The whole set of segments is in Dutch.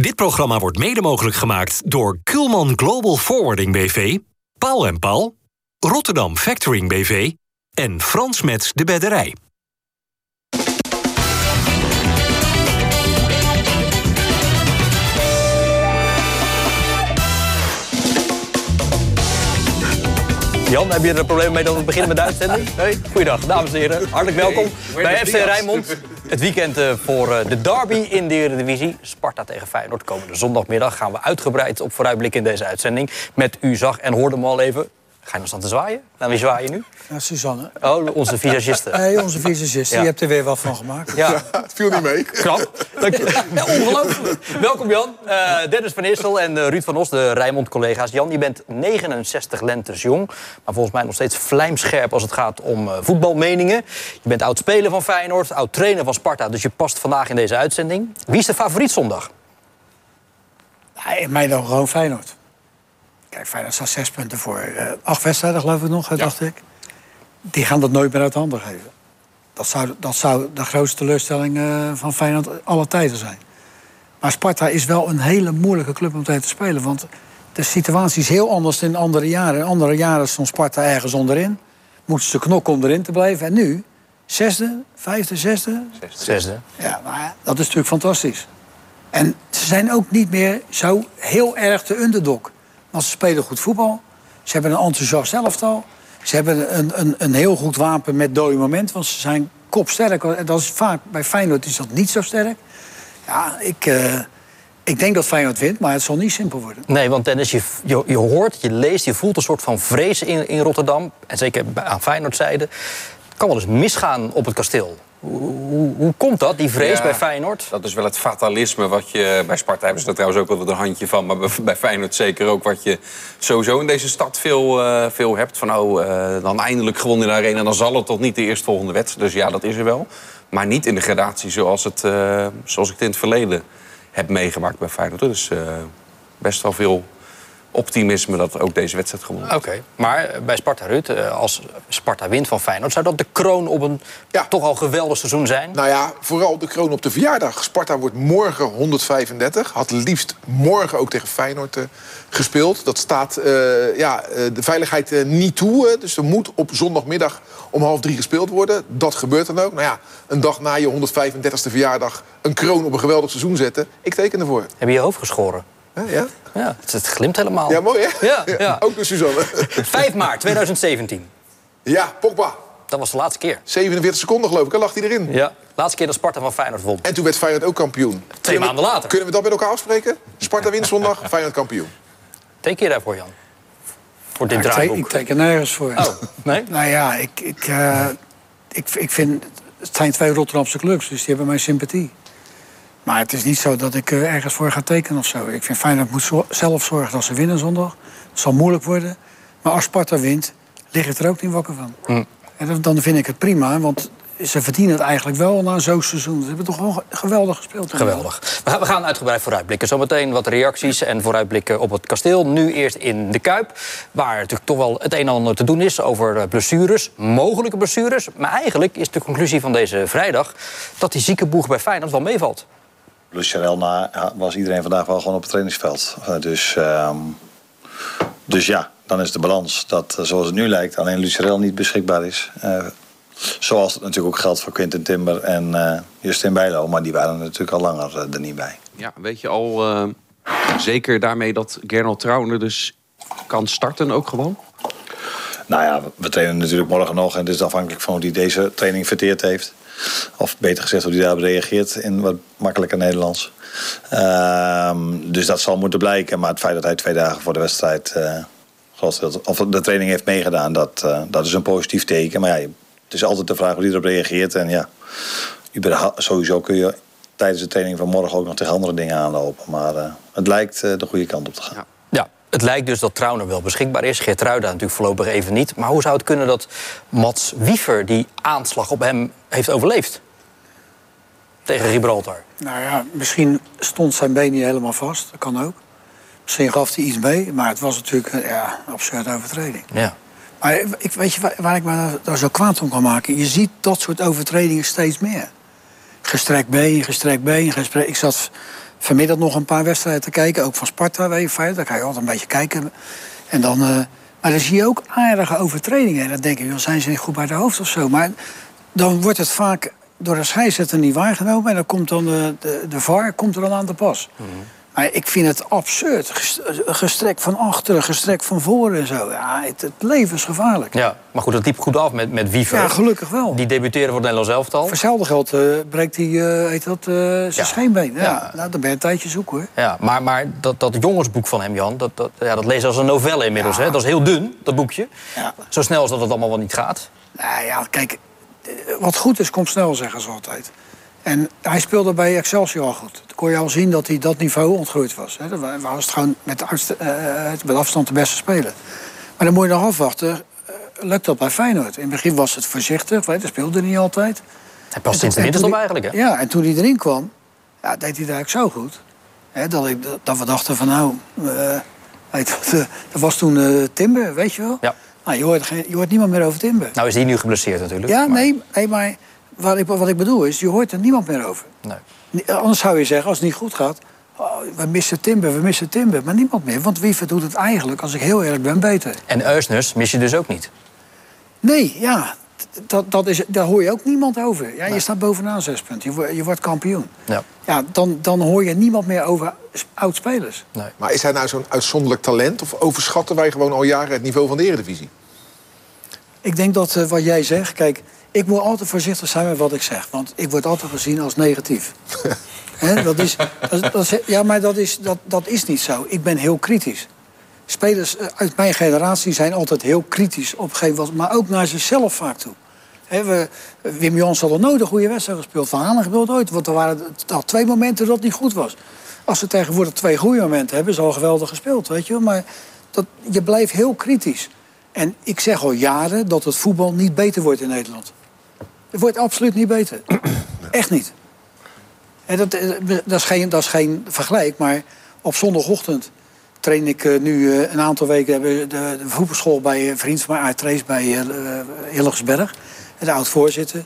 Dit programma wordt mede mogelijk gemaakt door Kulman Global Forwarding BV, Paul en Paul, Rotterdam Factoring BV en Frans Mets de Bedderij. Jan, heb je er een probleem mee dat we beginnen met de uitzending? Nee? Goeiedag, dames en heren. Hartelijk welkom bij FC Rijnmond. Het weekend eh, voor eh, de derby in de Eredivisie. Sparta tegen Feyenoord. Komende zondagmiddag gaan we uitgebreid op vooruitblikken in deze uitzending. Met u zag en hoorde hem al even. Ga je nog staan te zwaaien? Naar wie zwaai je nu? Ja, Suzanne. Oh, onze visagiste. Nee, onze visagiste. Ja. Je hebt er weer wat van gemaakt. Ja, Het viel niet mee. knap. Dank je. Ja, ongelooflijk. Welkom Jan. Eh, Dennis van Eersel en eh, Ruud van Os, de Rijnmond-collega's. Jan, je bent 69 lentes jong. Maar volgens mij nog steeds vlijmscherp als het gaat om eh, voetbalmeningen. Je bent oud-speler van Feyenoord, oud-trainer van Sparta. Dus je past vandaag in deze uitzending. Wie is de favoriet zondag? Nee, in mijn ogen gewoon Feyenoord. Kijk, Feyenoord staat zes punten voor. eh, acht wedstrijden, geloof ik nog, dacht ik. Die gaan dat nooit meer uit de handen geven. Dat zou, dat zou de grootste teleurstelling eh, van Feyenoord alle tijden zijn. Maar Sparta is wel een hele moeilijke club om tegen te spelen. Want de situatie is heel anders dan in andere jaren. In andere jaren stond Sparta ergens onderin. Moesten ze knokken om erin te blijven. En nu, zesde, vijfde, zesde. Zesde. Ja, maar dat is natuurlijk fantastisch. En ze zijn ook niet meer zo heel erg de underdog. Ze spelen goed voetbal. Ze hebben een enthousiast elftal. Ze hebben een, een, een heel goed wapen met dode moment. Want ze zijn kopsterk. En dat is vaak bij Feyenoord is dat niet zo sterk. Ja, ik, eh, ik denk dat Feyenoord wint, maar het zal niet simpel worden. Nee, want Dennis, je, je, hoort, je leest, je voelt een soort van vrees in, in Rotterdam. En zeker aan Feyenoordzijde. Het kan wel eens misgaan op het kasteel. Hoe, hoe, komt dat, die vrees Ja. bij Feyenoord? Dat is wel het fatalisme wat je... Bij Sparta hebben ze er trouwens ook altijd een handje van. Maar bij- Feyenoord zeker ook wat je sowieso in deze stad veel, eh, veel hebt. Van oh, eh, dan eindelijk gewonnen in de arena. Dan zal het toch niet de eerstvolgende wedstrijd. Dus ja, dat is er wel. Maar niet in de gradatie zoals, het, eh, zoals ik het in het verleden heb meegemaakt bij Feyenoord. Dus best wel veel optimisme dat ook deze wedstrijd gewonnen wordt. Oké, maar bij Sparta Ruud, eh, als Sparta wint van Feyenoord... zou dat de kroon op een Ja. toch al geweldig seizoen zijn? Nou ja, vooral de kroon op de verjaardag. Sparta wordt morgen 135. Had liefst morgen ook tegen Feyenoord eh, gespeeld. Dat staat eh, ja, de veiligheid eh, niet toe. dus er moet op zondagmiddag om half drie gespeeld worden. Dat gebeurt dan ook. Nou ja, een dag na je 135ste verjaardag... een kroon op een geweldig seizoen zetten. Ik teken ervoor. Heb je je hoofd geschoren? Ja? Ja, het, het glimt helemaal. ja, mooi hè? Ja, ja. Ook de Suzanne. 5 maart 2017. ja, Pogba. Dat was de laatste keer. 47 seconden geloof ik, hè, lag hij erin. Ja. Laatste keer dat Sparta van Feyenoord won. En toen werd Feyenoord ook kampioen. Kunnen we- maanden later. Kunnen we dat met elkaar afspreken? Sparta wint zondag, Feyenoord kampioen. Teken je daarvoor, Jan? Voor dit Ik, teken- ik draaiboek. teken nergens voor. Oh, nee? Nou ja, ik, ik, eh, ik, ik vind... Het zijn twee Rotterdamse clubs, dus die hebben mijn sympathie. Maar het is niet zo dat ik eh, ergens voor ga tekenen of zo. Ik vind Feyenoord moet zelf zorgen dat ze winnen zondag. Het zal moeilijk worden. Maar als Sparta wint, lig ik er ook niet wakker van. Hm. En dan- vind ik het prima, want ze verdienen het eigenlijk wel na zo'n seizoen. Ze hebben toch wel ge- geweldig gespeeld. Geweldig. We gaan, we gaan uitgebreid vooruitblikken. Zometeen wat reacties en vooruitblikken op het kasteel. Nu eerst in de Kuip, waar natuurlijk toch wel het een en ander te doen is over eh, blessures, mogelijke blessures. Maar eigenlijk is de conclusie van deze vrijdag dat die zieke boeg bij Feyenoord wel meevalt. Na ja, was iedereen vandaag wel gewoon op het trainingsveld. Eh, dus, ehm, dus ja, dan is de balans dat eh, zoals het nu lijkt alleen Lucharel niet beschikbaar is. Eh, zoals het natuurlijk ook geldt voor Quinten Timber en Justin Bijlo. Maar die waren er natuurlijk al langer er niet bij. Ja, weet je al zeker daarmee dat Gernot Trauner dus kan starten ook gewoon? Nou ja, we- we trainen natuurlijk morgen nog. En het is afhankelijk van hoe hij deze training verteerd heeft. Of beter gezegd, hoe hij daarop reageert in wat makkelijker Nederlands. Ehm, dus dat zal moeten blijken. Maar het feit dat hij twee dagen voor de wedstrijd... eh, of de training heeft meegedaan, dat, eh, dat is een positief teken. Maar ja, het is altijd de vraag hoe hij erop reageert. En ja, sowieso kun je tijdens de training van morgen ook nog tegen andere dingen aanlopen. Maar eh, het lijkt de goede kant op te gaan. Het lijkt dus dat Trauner wel beschikbaar is. Geertruida natuurlijk voorlopig even niet. Maar hoe zou het kunnen dat Mats Wiever die aanslag op hem heeft overleefd? Tegen Gibraltar. Nou ja, misschien stond zijn been niet helemaal vast. Dat kan ook. Misschien gaf hij iets mee, maar het was natuurlijk een ja, absurde overtreding. Ja. Maar ik, weet je waar, waar ik me daar- daar zo kwaad om kan maken? Je ziet dat soort overtredingen steeds meer. Gestrekt been, gestrekt been, gestrekt... Ik zat vanmiddag nog een paar wedstrijden te kijken. Ook van Sparta, weet je. Daar kan je altijd een beetje kijken. En dan, eh, maar dan zie je ook aardige overtredingen. En dan denk je, zijn ze niet goed bij de hoofd of zo. Maar dan wordt het vaak door de scheidsrechter niet waargenomen. En dan komt dan de, de, de VAR komt er dan aan de pas. Maar ik vind het absurd. Gest- Gestrekt van achteren, gestrekt van voren en zo. Ja, het, het leven is gevaarlijk. Ja, maar goed, dat liep goed af met, met Wiever. Ja, gelukkig wel. Die debuteerde voor het Nederlands elftal. Voor hetzelfde geld eh, breekt hij eh, heet dat, eh, zijn Ja. scheenbeen. Ja. Ja. Nou, dan ben je een tijdje zoeken hoor. Ja, maar, maar dat, dat jongensboek van hem, Jan, dat, dat, ja, dat lees je als een novelle inmiddels. Hè? Dat is heel dun, dat boekje. Ja. Zo snel als dat het allemaal wel niet gaat. Nou ja, kijk, wat goed is, komt snel, zeggen ze altijd. En hij speelde bij Excelsior al goed. Dan kon je al zien dat hij dat niveau ontgroeid was. Hè. Dan wa- was het gewoon met, uitst- eh, met afstand de beste speler. Maar dan moet je nog afwachten, eh, lukt dat bij Feyenoord? In het begin was het voorzichtig, weet, dat speelde niet altijd. Hij past sinds de winterstop eigenlijk, hè? hij- Ja, en toen hij erin kwam, ja, deed hij het eigenlijk zo goed. Hè, dat, ik, dat we dachten van nou, eh, weet wat, eh, dat was toen eh, Timber, weet je wel? Ja. Nou, je, hoort geen, je hoort niemand meer over Timber. Nou is hij nu geblesseerd natuurlijk. Ja, maar- nee, nee, maar wat ik, wat ik bedoel is, je hoort er niemand meer over. Nee. Ni- Anders zou je zeggen, als het niet goed gaat... Oh, we missen Timber, we missen Timber. Maar niemand meer, want Wiever doet het eigenlijk, als ik heel eerlijk ben, beter. En Eusners mis je dus ook niet. Nee, ja, dat, dat is, daar hoor je ook niemand over. Ja, Je staat bovenaan zes punten, je, wordt- je wordt kampioen. Ja. Ja, dan, dan hoor je niemand meer over oud-spelers. Nee. Maar is hij nou zo'n uitzonderlijk talent? Of overschatten wij gewoon al jaren het niveau van de Eredivisie? Ik denk dat eh, wat jij zegt, kijk, ik moet altijd voorzichtig zijn met wat ik zeg. Want ik word altijd gezien als negatief. Dat is, dat, dat is- ja, maar dat is, dat, dat is niet zo. Ik ben heel kritisch. Spelers eh, uit mijn generatie zijn altijd heel kritisch op een gegeven moment, maar ook naar zichzelf vaak toe. We, Wim Jans had al nooit een goede wedstrijd gespeeld. Van gebeurt ooit, want er waren al twee momenten dat het niet goed was. Als ze tegenwoordig twee goede momenten hebben, is al geweldig gespeeld, weet je. Maar dat, je blijft heel kritisch. En ik zeg al jaren dat het voetbal niet beter wordt in Nederland. Het wordt absoluut niet beter. Echt niet. En dat, eh, dat, is geen, dat is geen vergelijk, maar op zondagochtend train ik eh, nu eh, een aantal weken hebben we de, de voetbalschool bij een vriend van mij, Aart Trees, bij uh, Hillegersberg. En de oud-voorzitter.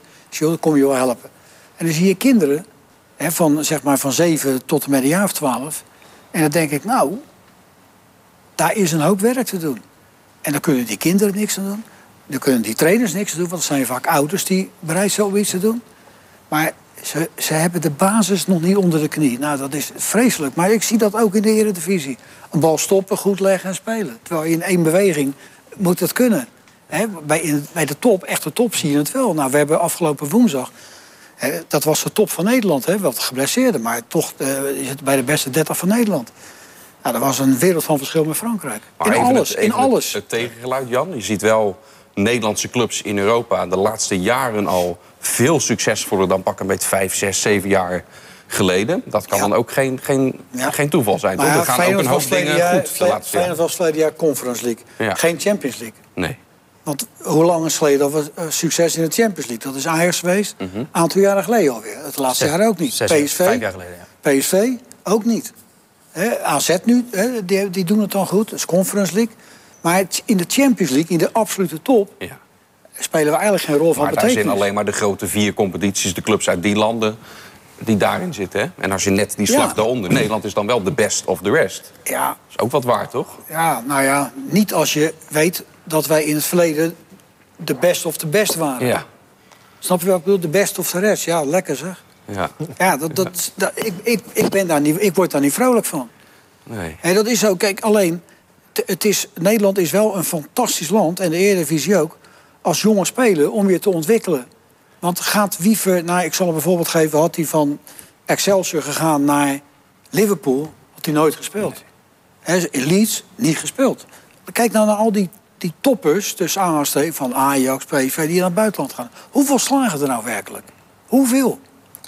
Kom je wel helpen. En dan zie je kinderen hè, van, zeg maar, van 7 tot en met een jaar of 12. En dan denk ik, nou, daar is een hoop werk te doen. En dan kunnen die kinderen niks aan doen. Dan kunnen die trainers niks aan doen, want het zijn vaak ouders die bereid zijn om iets te doen. Maar ze, ze hebben de basis nog niet onder de knie. Nou, dat is vreselijk. Maar ik zie dat ook in de Eredivisie. Een bal stoppen, goed leggen en spelen. Terwijl in één beweging moet het kunnen. Bij, in, bij de top, echte top, zie je het wel. Nou, we hebben afgelopen woensdag... Dat was de top van Nederland, hè, wat geblesseerde. Maar toch eh, is het bij de beste 30 van Nederland. Nou, dat was een wereld van verschil met Frankrijk. Maar in alles, het- in het- alles. Het, tegengeluid, Jan. Je ziet wel Nederlandse clubs in Europa de laatste jaren al veel succesvoller dan pak een beetje vijf, zes, zeven jaar geleden. Dat kan Ja. dan ook geen, geen, Ja. geen toeval zijn. Maar ja, Er gaan ook Feyenoord een hoop dingen jaar- goed Feyenoord jaren. was verleden jaar Conference League. Geen Champions League. Nee. Want hoe lang is geleden dat we eh, succes in de Champions League? Dat is Ajax geweest. Een aantal jaren geleden alweer. Het laatste Zes- jaar ook niet. zes PSV, vijf jaar geleden, ja. PSV ook niet. Hè, AZ nu, die, die doen het dan goed. Dat is Conference League. Maar het- in de Champions League, in de absolute top... Ja. spelen we eigenlijk geen rol van Maar daar zijn betekenis. alleen maar de grote vier competities, de clubs uit die landen die daarin zitten. Hè? En als je net die slag Ja. daaronder... Nederland is dan wel de best of the rest. Ja, Dat is ook wat waard, toch? ja, nou ja, niet als je weet dat wij in het verleden... de best of de best waren. Ja. Snap je wat ik bedoel? De best of de rest. Ja, lekker zeg. Ja. Ja, dat, dat, dat, ik, ik, ik, ben daar niet, ik word daar niet vrolijk van. Nee. En dat is zo. Kijk, alleen, t- het is, Nederland is wel een fantastisch land, en de Eredivisie ook, als jonge speler om je te ontwikkelen. Want gaat Wiever naar, ik zal een bijvoorbeeld geven, had hij van Excelsior gegaan naar Liverpool, had hij nooit gespeeld. In Leeds, niet gespeeld. Kijk nou naar al die, die toppers, tussen aanhalingstekens, van Ajax, PSV, die naar het buitenland gaan. Hoeveel slagen er nou werkelijk? Hoeveel?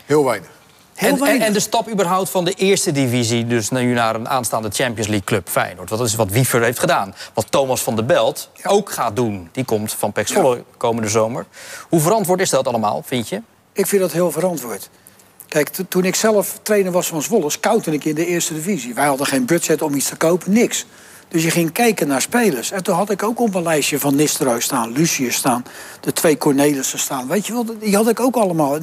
Heel weinig. Heel En, en, de stap überhaupt van de eerste divisie, dus nu naar een aanstaande Champions League club Feyenoord. Dat is wat Wiever heeft gedaan. Wat Thomas van der Belt ook gaat doen. Die komt van Pek Zwolle komende zomer. Hoe verantwoord is dat allemaal, vind je? Ik vind dat heel verantwoord. Kijk, to- toen ik zelf trainer was van Zwolle, scoutte ik in de eerste divisie. Wij hadden geen budget om iets te kopen, niks. Dus je ging kijken naar spelers. En toen had ik ook op een lijstje van Nistelrooy staan, Lucius staan, de twee Cornelissen staan. Weet je wel, die had ik ook allemaal.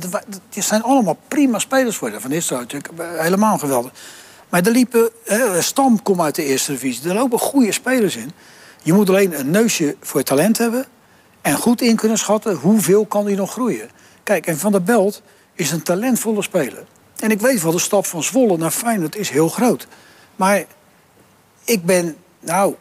Die zijn allemaal prima spelers voor Van Nistelrooy natuurlijk eh, helemaal geweldig. Maar er liepen, hè, Stam komt uit de eerste divisie. Er lopen goede spelers in. Je moet alleen een neusje voor talent hebben. En goed in kunnen schatten hoeveel kan hij nog groeien. Kijk, en Van der Belt is een talentvolle speler. En ik weet wel, de stap van Zwolle naar Feyenoord is heel groot. Maar ik ben nou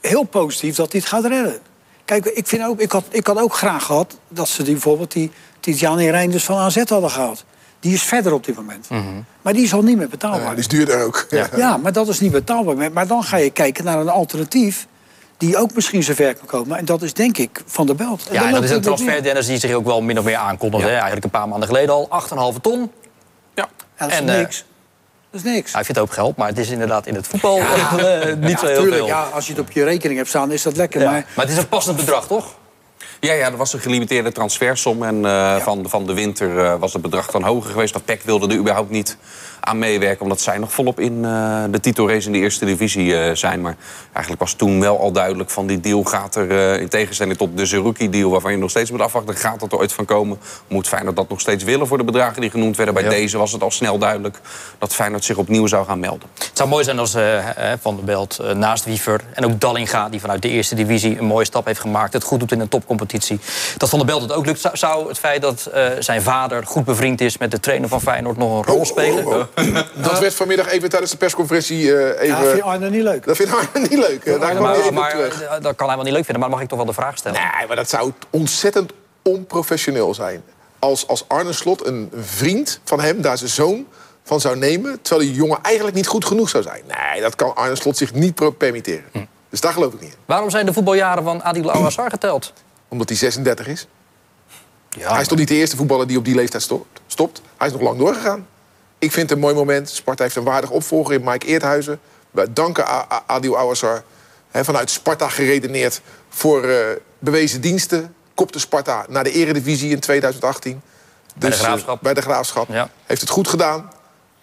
heel positief dat hij het gaat redden. Kijk, ik, vind ook, ik, had, ik had ook graag gehad dat ze die, bijvoorbeeld die Titiane Reinders van AZ hadden gehaald. Die is verder op dit moment. Mhm. Maar die is al niet meer betaalbaar. Ja, die is duurder ook. Ja. ja, maar dat is niet betaalbaar. Maar dan ga je kijken naar een alternatief die ook misschien zover kan komen. En dat is denk ik Van der Belt. Ja, en dat is een transfer. Dennis, die zich ook wel min of meer aankondigde. hè? Eigenlijk een paar maanden geleden al. 8,5 ton. Ja. Ja, dat is En, eh, niks. Dat is niks. Hij vindt ook geld, maar het is inderdaad in het voetbal eh, niet zo heel Tuurlijk, veel. ja, als je het op je rekening hebt staan, is dat lekker. Ja. Maar Maar het is een passend bedrag, toch? Ja, ja, er was een gelimiteerde transfersom. En eh, van, van de winter eh, was het bedrag dan hoger geweest. Dat PEC wilde er überhaupt niet aan meewerken... omdat zij nog volop in eh, de titelrace in de eerste divisie eh, zijn. Maar eigenlijk was toen wel al duidelijk van die deal gaat er... eh, in tegenstelling tot de Zerouki-deal, waarvan je nog steeds moet afwachten... gaat dat er ooit van komen? Moet Feyenoord dat nog steeds willen voor de bedragen die genoemd werden? Bij deze was het al snel duidelijk dat Feyenoord zich opnieuw zou gaan melden. Het zou mooi zijn als Van der Belt naast Wiever en ook Dallinga... die vanuit de eerste divisie een mooie stap heeft gemaakt... het goed doet in een topcompetitie. Dat Van der Belt het ook lukt. Zou- Zou het feit dat eh, zijn vader goed bevriend is... met de trainer van Feyenoord nog een rol spelen? Dat werd vanmiddag even tijdens de persconferentie eh, ja, even... vind je Arne niet leuk? dat vindt Arne niet leuk. hè? Daar kwam Maar, maar terug. eh, dat kan hij wel niet leuk vinden, maar mag ik toch wel de vraag stellen. Nee, maar dat zou ontzettend onprofessioneel zijn. Als, als Arne Slot een vriend van hem daar zijn zoon van zou nemen... terwijl die jongen eigenlijk niet goed genoeg zou zijn. Nee, dat kan Arne Slot zich niet permitteren. Hm. Dus daar geloof ik niet in. Waarom zijn de voetbaljaren van Adil Awassar geteld? Omdat hij 36 is. Ja, hij is toch niet de eerste voetballer die op die leeftijd stopt? stopt. Hij is nog lang doorgegaan. Ik vind het een mooi moment. Sparta heeft een waardig opvolger in Mike Eerthuizen. Wij danken Adil Awassar. Vanuit Sparta geredeneerd voor eh, bewezen diensten. Kopte Sparta naar de eredivisie in 2018. Bij de eh, Graafschap. bij de Graafschap. Ja. Heeft het goed gedaan.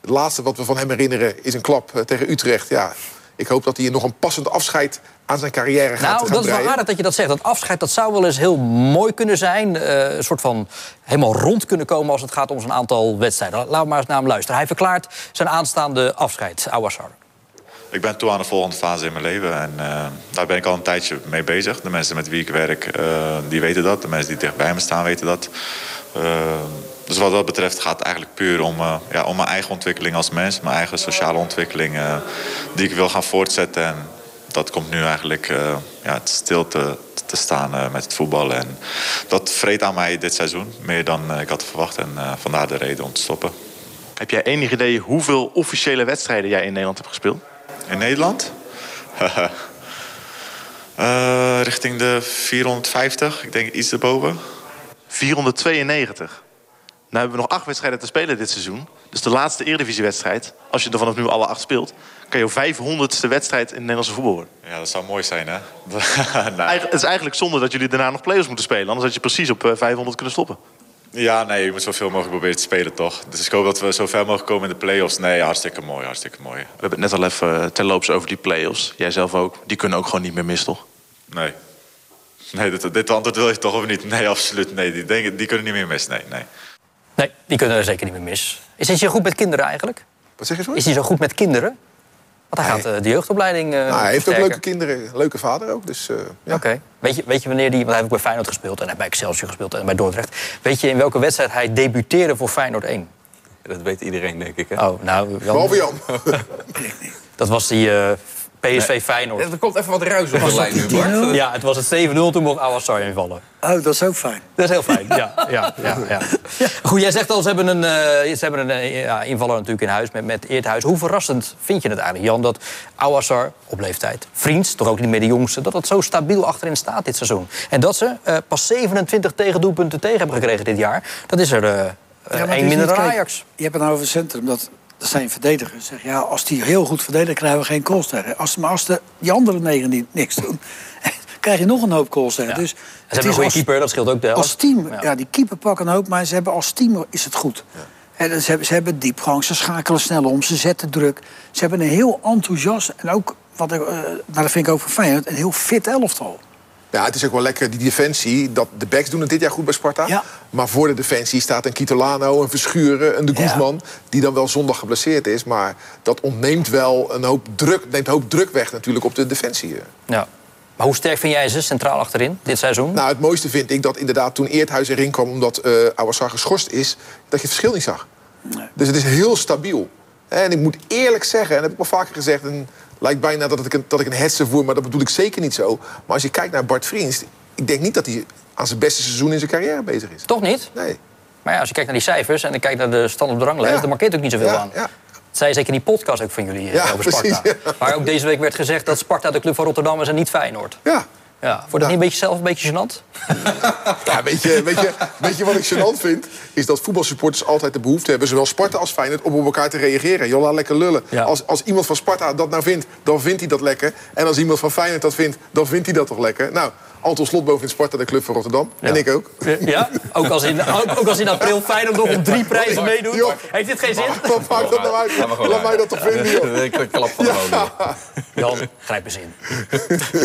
Het laatste wat we van hem herinneren is een klap eh, tegen Utrecht. Ja, ik hoop dat hij nog een passend afscheid aan zijn carrière gaat Nou, gaan dat is wel aardig dat je dat zegt. Dat afscheid dat zou wel eens heel mooi kunnen zijn. Eh, een soort van helemaal rond kunnen komen als het gaat om zo'n aantal wedstrijden. Laten we maar eens naar hem luisteren. Hij verklaart zijn aanstaande afscheid, Awassar. Ik ben toe aan de volgende fase in mijn leven en eh, daar ben ik al een tijdje mee bezig. De mensen met wie ik werk, eh, die weten dat. De mensen die dicht bij me staan, weten dat. Dus wat dat betreft gaat het eigenlijk puur om, eh, ja, om mijn eigen ontwikkeling als mens. Mijn eigen sociale ontwikkeling eh, die ik wil gaan voortzetten. En dat komt nu eigenlijk eh, ja, het stil te, te staan met het voetballen. En dat vreet aan mij dit seizoen, meer dan ik had verwacht. En vandaar de reden om te stoppen. Heb jij enig idee hoeveel officiële wedstrijden jij in Nederland hebt gespeeld? In Nederland? Richting de 450, ik denk iets erboven. 492. Nou hebben we nog acht wedstrijden te spelen dit seizoen. Dus de laatste Eredivisiewedstrijd, als je er vanaf nu alle acht speelt... kan je 500ste wedstrijd in het Nederlandse voetbal worden. Ja, dat zou mooi zijn, hè? Eigen- Het is eigenlijk zonde dat jullie daarna nog play-offs moeten spelen. Anders had je precies op eh, 500 kunnen stoppen. Ja, nee, je moet zoveel mogelijk proberen te spelen, toch? Dus ik hoop dat we zo ver mogelijk komen in de play-offs. Nee, hartstikke mooi, hartstikke mooi. We hebben het net al even eh, terloops over die play-offs. Jij zelf ook. Die kunnen ook gewoon niet meer mis, toch? Nee. Nee, dit, dit antwoord wil je toch of niet? Nee, absoluut. Nee, die, denken, die kunnen niet meer mis. Nee, nee. Nee, die kunnen er zeker niet meer mis. Is hij zo goed met kinderen eigenlijk? Wat zeg je zo? Is hij zo goed met kinderen? Want hij gaat eh, de jeugdopleiding eh Nou, hij heeft ook leuke kinderen, leuke vader ook. Dus, eh, ja. Oké. Weet, je, weet je wanneer die... Want hij heeft ook bij Feyenoord gespeeld en hij heeft bij Excelsior gespeeld en bij Dordrecht. Weet je in welke wedstrijd hij debuteerde voor Feyenoord 1? Dat weet iedereen, denk ik. Hè? Oh, nou... Jan, Behalve Jan. Dat was die eh, PSV Feyenoord. Er komt even wat ruis op de lijn nu, Bart. Ja, het was het 7-0, toen mocht Awassar invallen. Oh, dat is ook fijn. Dat is heel fijn, ja. ja, ja, ja. Goed, jij zegt al, ze hebben een, eh, ze hebben een eh, ja, invaller natuurlijk in huis met, met Eerthuis. Hoe verrassend vind je het eigenlijk, Jan, dat Awassar op leeftijd, Vriends, toch ook niet meer de jongste, dat dat zo stabiel achterin staat dit seizoen? En dat ze eh, pas 27 tegendoelpunten tegen hebben gekregen dit jaar. Dat is er Ja, minder dan Ajax. Je hebt het nou over het centrum. Dat, dat zijn verdedigers. Zeg, ja, als die heel goed verdedigen, krijgen we geen tegen. Als, maar als de, die andere negen niet, niks doen, krijg je nog een hoop tegen. Ja. Dus En ze het hebben een goede keeper, dat scheelt ook de helft. als team, Ja. ja. die keeper pakken een hoop, maar ze hebben als team is het goed. En ze, hebben, ze hebben diepgang, ze schakelen snel om, ze zetten druk. Ze hebben een heel enthousiast en ook wat ik, eh, nou, dat vind ik ook van Feyenoord, een heel fit elftal. Ja, het is ook wel lekker, die defensie. Dat, de backs doen het dit jaar goed bij Sparta. Ja. Maar voor de defensie staat een Kitolano, een Verschuren, een De Ja. Guzman... die dan wel zondag geblesseerd is. Maar dat ontneemt wel een hoop druk, neemt een hoop druk weg natuurlijk op de defensie. Ja. Maar hoe sterk vind jij ze centraal achterin dit seizoen? Nou, het mooiste vind ik dat inderdaad toen Eerthuis erin kwam... omdat eh Awassar geschorst is, dat je het verschil niet zag. Dus het is heel stabiel. En ik moet eerlijk zeggen, en dat heb ik wel vaker gezegd... en lijkt bijna dat ik een, dat ik een hetze voer, maar dat bedoel ik zeker niet zo. Maar als je kijkt naar Bart Vriends... ik denk niet dat hij aan zijn beste seizoen in zijn carrière bezig is. Toch niet? Nee. Maar ja, als je kijkt naar die cijfers en ik kijk naar de stand op de ranglijst... Ja. dan markeert ook niet zoveel Ja, aan. ja. Dat zei zeker in die podcast ook van jullie eh, Ja, over Sparta. precies, ja. Waar ook deze week werd gezegd dat Sparta de club van Rotterdam is en niet Feyenoord. Ja. Ja, je dat niet een beetje zelf een beetje gênant? Ja, weet je, weet, je, weet je wat ik gênant vind? Is dat voetbalsupporters altijd de behoefte hebben... zowel Sparta als Feyenoord, om op elkaar te reageren. Joh, laat lekker lullen. Ja. Als, als iemand van Sparta dat nou vindt, dan vindt hij dat lekker. En als iemand van Feyenoord dat vindt, dan vindt hij dat toch lekker. Nou, Anton Slotboom vindt Sparta de club van Rotterdam. En ik ook. Ja? Ook als in, ook, ook als in april Feyenoord nog om drie prijzen meedoet? Joh. Heeft dit geen zin? Wat maakt dat nou uit? Laat mij dat toch vinden, joh. Ik klap van de molen. Jan, grijp eens in.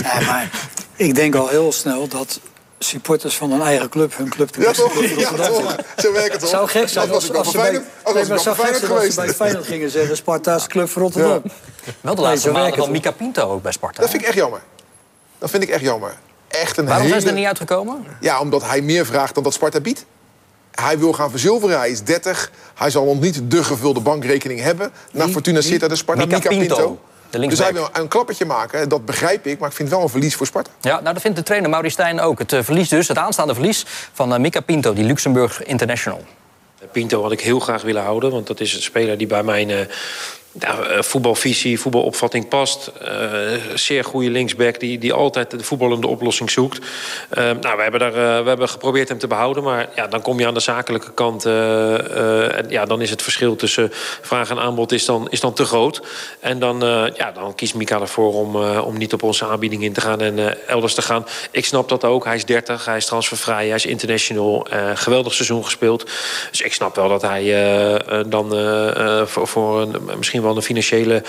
Ja, maar ik denk al heel snel dat supporters van een eigen club hun club te Ja, toch? Ja, Rotterdam toch? Zo werkt het, toch? zou gek zijn Als was als, ze bij, Feyenoord- als nee, ze bij. Feyenoord gingen zeggen... Sparta is de club van Rotterdam. Wel de Nee, laatste maanden werkt van Mika Pinto ook bij Sparta. Dat vind ik echt jammer. Dat vind ik echt jammer. Echt een Waarom zijn ze er niet uitgekomen? Ja, omdat hij meer vraagt dan dat Sparta biedt. Hij wil gaan verzilveren, hij is 30. Hij zal nog niet de gevulde bankrekening hebben. Naar Wie? Fortuna Sittard de Sparta, Mika Mika, Pinto, Pinto. dus hij wil een klappertje maken, dat begrijp ik. Maar ik vind het wel een verlies voor Sparta. Ja, nou, dat vindt de trainer Maurice Stijn ook. Het eh, verlies dus, het aanstaande verlies van eh, Mika Pinto, die Luxemburg International. Pinto had ik heel graag willen houden, want dat is een speler die bij mijn eh, ja, eh, voetbalvisie, voetbalopvatting past. Eh, zeer goede linksback die, die altijd de voetballende oplossing zoekt. Eh, nou, we hebben, daar, we hebben geprobeerd hem te behouden, maar ja, dan kom je aan de zakelijke kant. ja, dan is het verschil tussen vraag en aanbod is dan, is dan te groot. En dan, ja, dan kiest Mika ervoor om, om niet op onze aanbieding in te gaan en elders te gaan. Ik snap dat ook. Hij is 30, hij is transfervrij, hij is international. geweldig seizoen gespeeld. Dus ik snap wel dat hij dan voor, voor een, misschien wel een financiële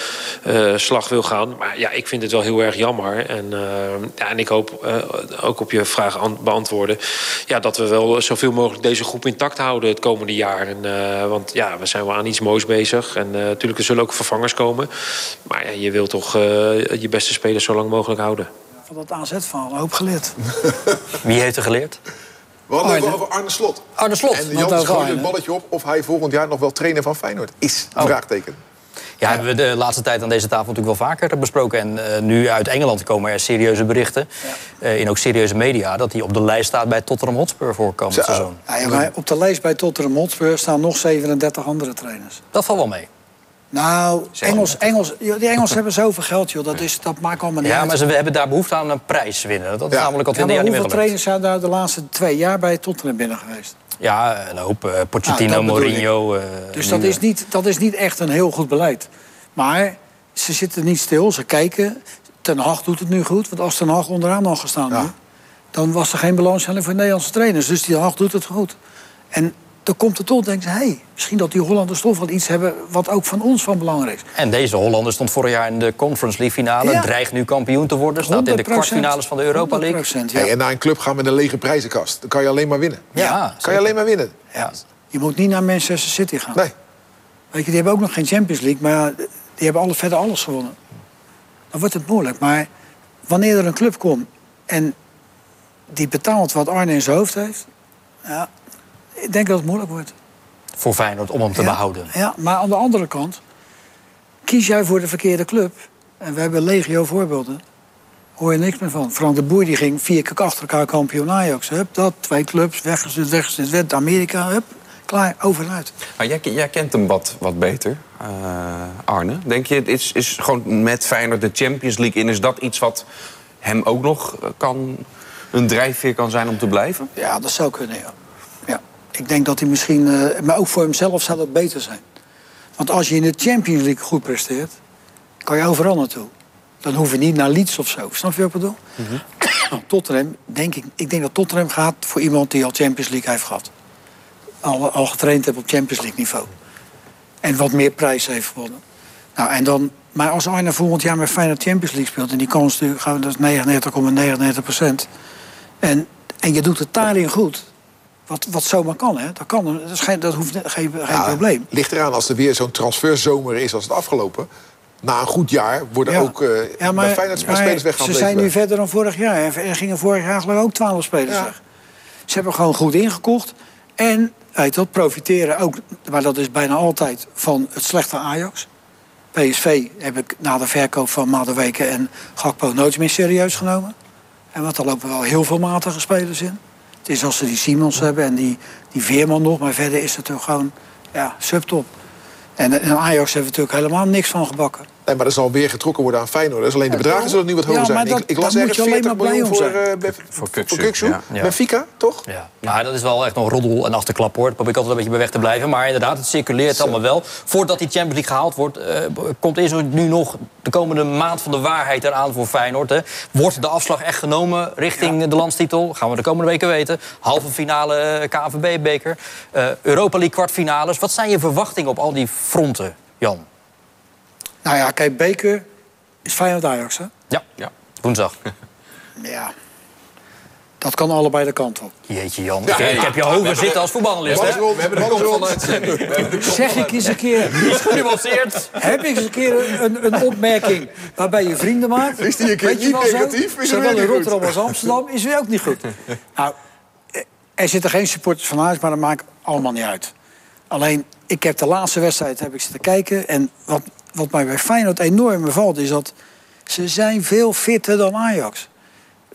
eh, slag wil gaan. Maar ja, ik vind het wel heel erg jammer. En, eh, ja, en ik hoop eh, ook op je vraag beantwoorden... Ja, dat we wel zoveel mogelijk deze groep intact houden het komende jaar. En, eh, want ja, we zijn wel aan iets moois bezig. En eh, natuurlijk, er zullen ook vervangers komen. Maar ja, je wilt toch eh, je beste spelers zo lang mogelijk houden. Van dat AZ-verhaal, een hoop geleerd. Wie heeft er geleerd? We hadden het Arne. over Arne Slot. Arne Slot. En Jan schoot Arne? het balletje op of hij volgend jaar nog wel trainer van Feyenoord is. Oh. Vraagteken. Ja, hebben we de laatste tijd aan deze tafel natuurlijk wel vaker besproken. En eh, nu uit Engeland komen er serieuze berichten, eh, in ook serieuze media... dat hij op de lijst staat bij Tottenham Hotspur voor komend Zo. seizoen. Ja, maar op de lijst bij Tottenham Hotspur staan nog 37 andere trainers. Dat valt wel mee. Nou, Engels, Engels, die Engelsen hebben zoveel geld, joh. Dat, is, dat maakt allemaal niet Ja, uit. maar ze hebben daar behoefte aan een prijs winnen. Dat is Ja. namelijk al Ja, 20 maar jaar niet meer hoeveel trainers zijn daar de laatste twee jaar bij Tottenham binnen geweest? Ja, een hoop. eh, Pochettino, Mourinho. eh, Dus dat is, niet, dat is niet echt een heel goed beleid. Maar ze zitten niet stil, ze kijken. Ten Hag doet het nu goed, want als Ten Hag onderaan had gestaan... Ja. nu, dan was er geen belangstelling voor Nederlandse trainers. Dus die Hag doet het goed. En dan komt het tot, denken ze... hé, misschien dat die Hollanders toch wel iets hebben... wat ook van ons van belang is. En deze Hollander stond vorig jaar in de Conference League finale. Ja. Dreigt nu kampioen te worden. Staat in de 100%. kwartfinales van de Europa League. 100%, ja. Hey, en naar een club gaan met een lege prijzenkast. Dan kan je alleen maar winnen. Ja, Kan je alleen maar winnen. Ja. Je moet niet naar Manchester City gaan. Nee. Weet je, die hebben ook nog geen Champions League, maar die hebben alle, verder alles gewonnen. Dan wordt het moeilijk. Maar wanneer er een club komt en die betaalt wat Arne in zijn hoofd heeft, ja, ik denk dat het moeilijk wordt. Voor Feyenoord om hem te Ja, behouden. Ja, maar aan de andere kant, kies jij voor de verkeerde club, en we hebben legio voorbeelden, hoor je niks meer van. Frank de Boer die ging vier keer achter elkaar kampioen Ajax. Hup, dat, twee clubs, weggezet, weggezet, werd Amerika, hup, klaar, over en uit. Maar jij, jij kent hem wat, wat beter, eh, Arne. Denk je, het is, is gewoon met Feyenoord de Champions League in... is dat iets wat hem ook nog kan, een drijfveer kan zijn om te blijven? Ja, dat zou kunnen, ja. Ik denk dat hij misschien... eh, maar ook voor hemzelf zou dat beter zijn. Want als je in de Champions League goed presteert... kan je overal naartoe. Dan hoef je niet naar Leeds of zo. Snap je wat ik bedoel? Tottenham, denk ik... Ik denk dat Tottenham gaat voor iemand die al Champions League heeft gehad. Al, al getraind heeft op Champions League niveau. En wat meer prijs heeft gewonnen. Nou, en dan Maar als Arne volgend jaar met Feyenoord Champions League speelt... en die kans dat is 99,99 procent... En, en je doet het daarin goed... Wat, wat zomaar kan, hè? Dat, kan, dat, is geen, dat hoeft geen, geen Ja, probleem. Ligt eraan als er weer zo'n transferzomer is als het afgelopen. Na een goed jaar worden Ja. ook eh Ja, bij Feyenoord maar spelers ze zijn nu verder dan vorig jaar. Er gingen vorig jaar geloof ik ook 12 spelers weg. Ze hebben gewoon goed ingekocht. En weet wat, profiteren ook, maar dat is bijna altijd, van het slechte Ajax. PSV heb ik na de verkoop van Madueke en Gakpo nooit meer serieus genomen. En want er lopen wel heel veel matige spelers in. Het is als ze die Simons hebben en die, die Veerman nog. Maar verder is het toch gewoon ja, subtop. En, en Ajax heeft natuurlijk helemaal niks van gebakken. Nee, maar er zal weer getrokken worden aan Feyenoord. Dus alleen de bedragen zullen nu wat hoger Ja, zijn. dat- ik, ik las ergens je alleen 40 maar blij miljoen voor, zijn. eh Bef- Voor voor ja. Ja. Benfica, toch? Ja, maar dat is wel echt nog roddel en achterklap hoor. Daar probeer ik altijd een beetje bij weg te blijven. Maar inderdaad, het circuleert allemaal wel. Voordat die Champions League gehaald wordt, eh, komt eerst nu nog de komende maand van de waarheid eraan voor Feyenoord. Hè. Wordt de afslag echt genomen richting de landstitel? Gaan we de komende weken weten. Halve finale eh, KNVB-beker. eh, Europa League kwartfinales. Wat zijn je verwachtingen op al die fronten, Jan? Nou ja, kijk, Beker is Feyenoord Ajax, hè? Ja, ja. woensdag. Ja. Dat kan allebei de kant op. Jeetje, Jan. Ik, ik heb je hoger zitten als voetbalanalist. hè? We hebben de uitzending. Zeg ik eens een keer, genuanceerd. heb ik eens een keer een, een opmerking waarbij je vrienden maakt? Is die een keer niet negatief, is Zowel in. Rotterdam als Amsterdam is weer ook niet goed. Nou, er zitten geen supporters van Ajax, maar dat maakt allemaal niet uit. Alleen, ik heb de laatste wedstrijd heb ik zitten kijken. En wat, wat mij bij Feyenoord enorm bevalt, is dat ze zijn veel fitter dan Ajax.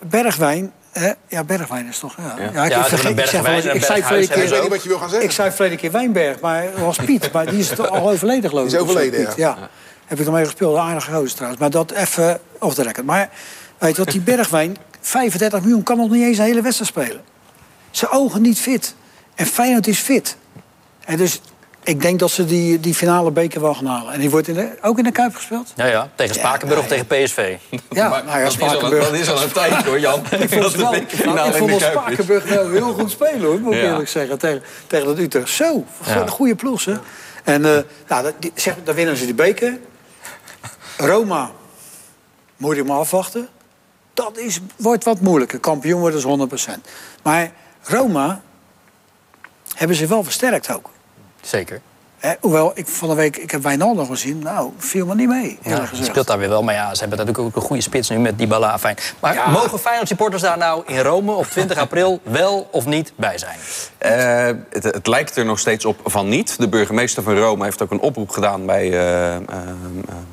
Bergwijn, hè? ja, Bergwijn is toch... Ja, ja. ik, Ja, een ik zeg wel ik zei verleden Ik keer, niet wat je wil gaan zeggen. ik zei verleden keer Wijnberg, maar was Piet. Maar die is toch al overleden, geloof ik. Die is overleden, ja. Heb ik ermee gespeeld, een aardige gozer trouwens. Maar dat even off the record. Maar weet je wat, die Bergwijn, 35 miljoen, kan nog niet eens een hele wedstrijd spelen. Zijn ogen niet fit. En Feyenoord is fit. En dus ik denk dat ze die, die finale beker wel gaan halen. En die wordt in de, ook in de Kuip gespeeld? Ja, ja. Tegen Spakenburg of tegen PSV. Ja, Maar nou ja, al, Spakenburg. dat is al een tijd hoor, Jan. Ik vond, wel, nou, ik vond wel Spakenburg wel heel goed spelen, hoor, moet ik Ja. eerlijk zeggen. Tegen, tegen dat Utrecht. Zo, Ja. een goede ploeg, hè. En eh, nou, dat- die, zeg, dan winnen ze die beker. Roma, moet je maar afwachten. Dat is, wordt wat moeilijker. Kampioen worden is 100%. Maar Roma hebben ze wel versterkt ook. Zeker. Hè, hoewel, ik van de week, ik heb Wijnaldum gezien. Nou, viel me niet mee, Ja, speelt daar weer wel. Maar ja, ze hebben natuurlijk ook een goede spits nu met Dybala. Fijn. Maar mogen Feyenoord supporters daar nou in Rome op 20 april wel of niet bij zijn? Eh, het, het lijkt er nog steeds op van niet. De burgemeester van Rome heeft ook een oproep gedaan bij eh, eh,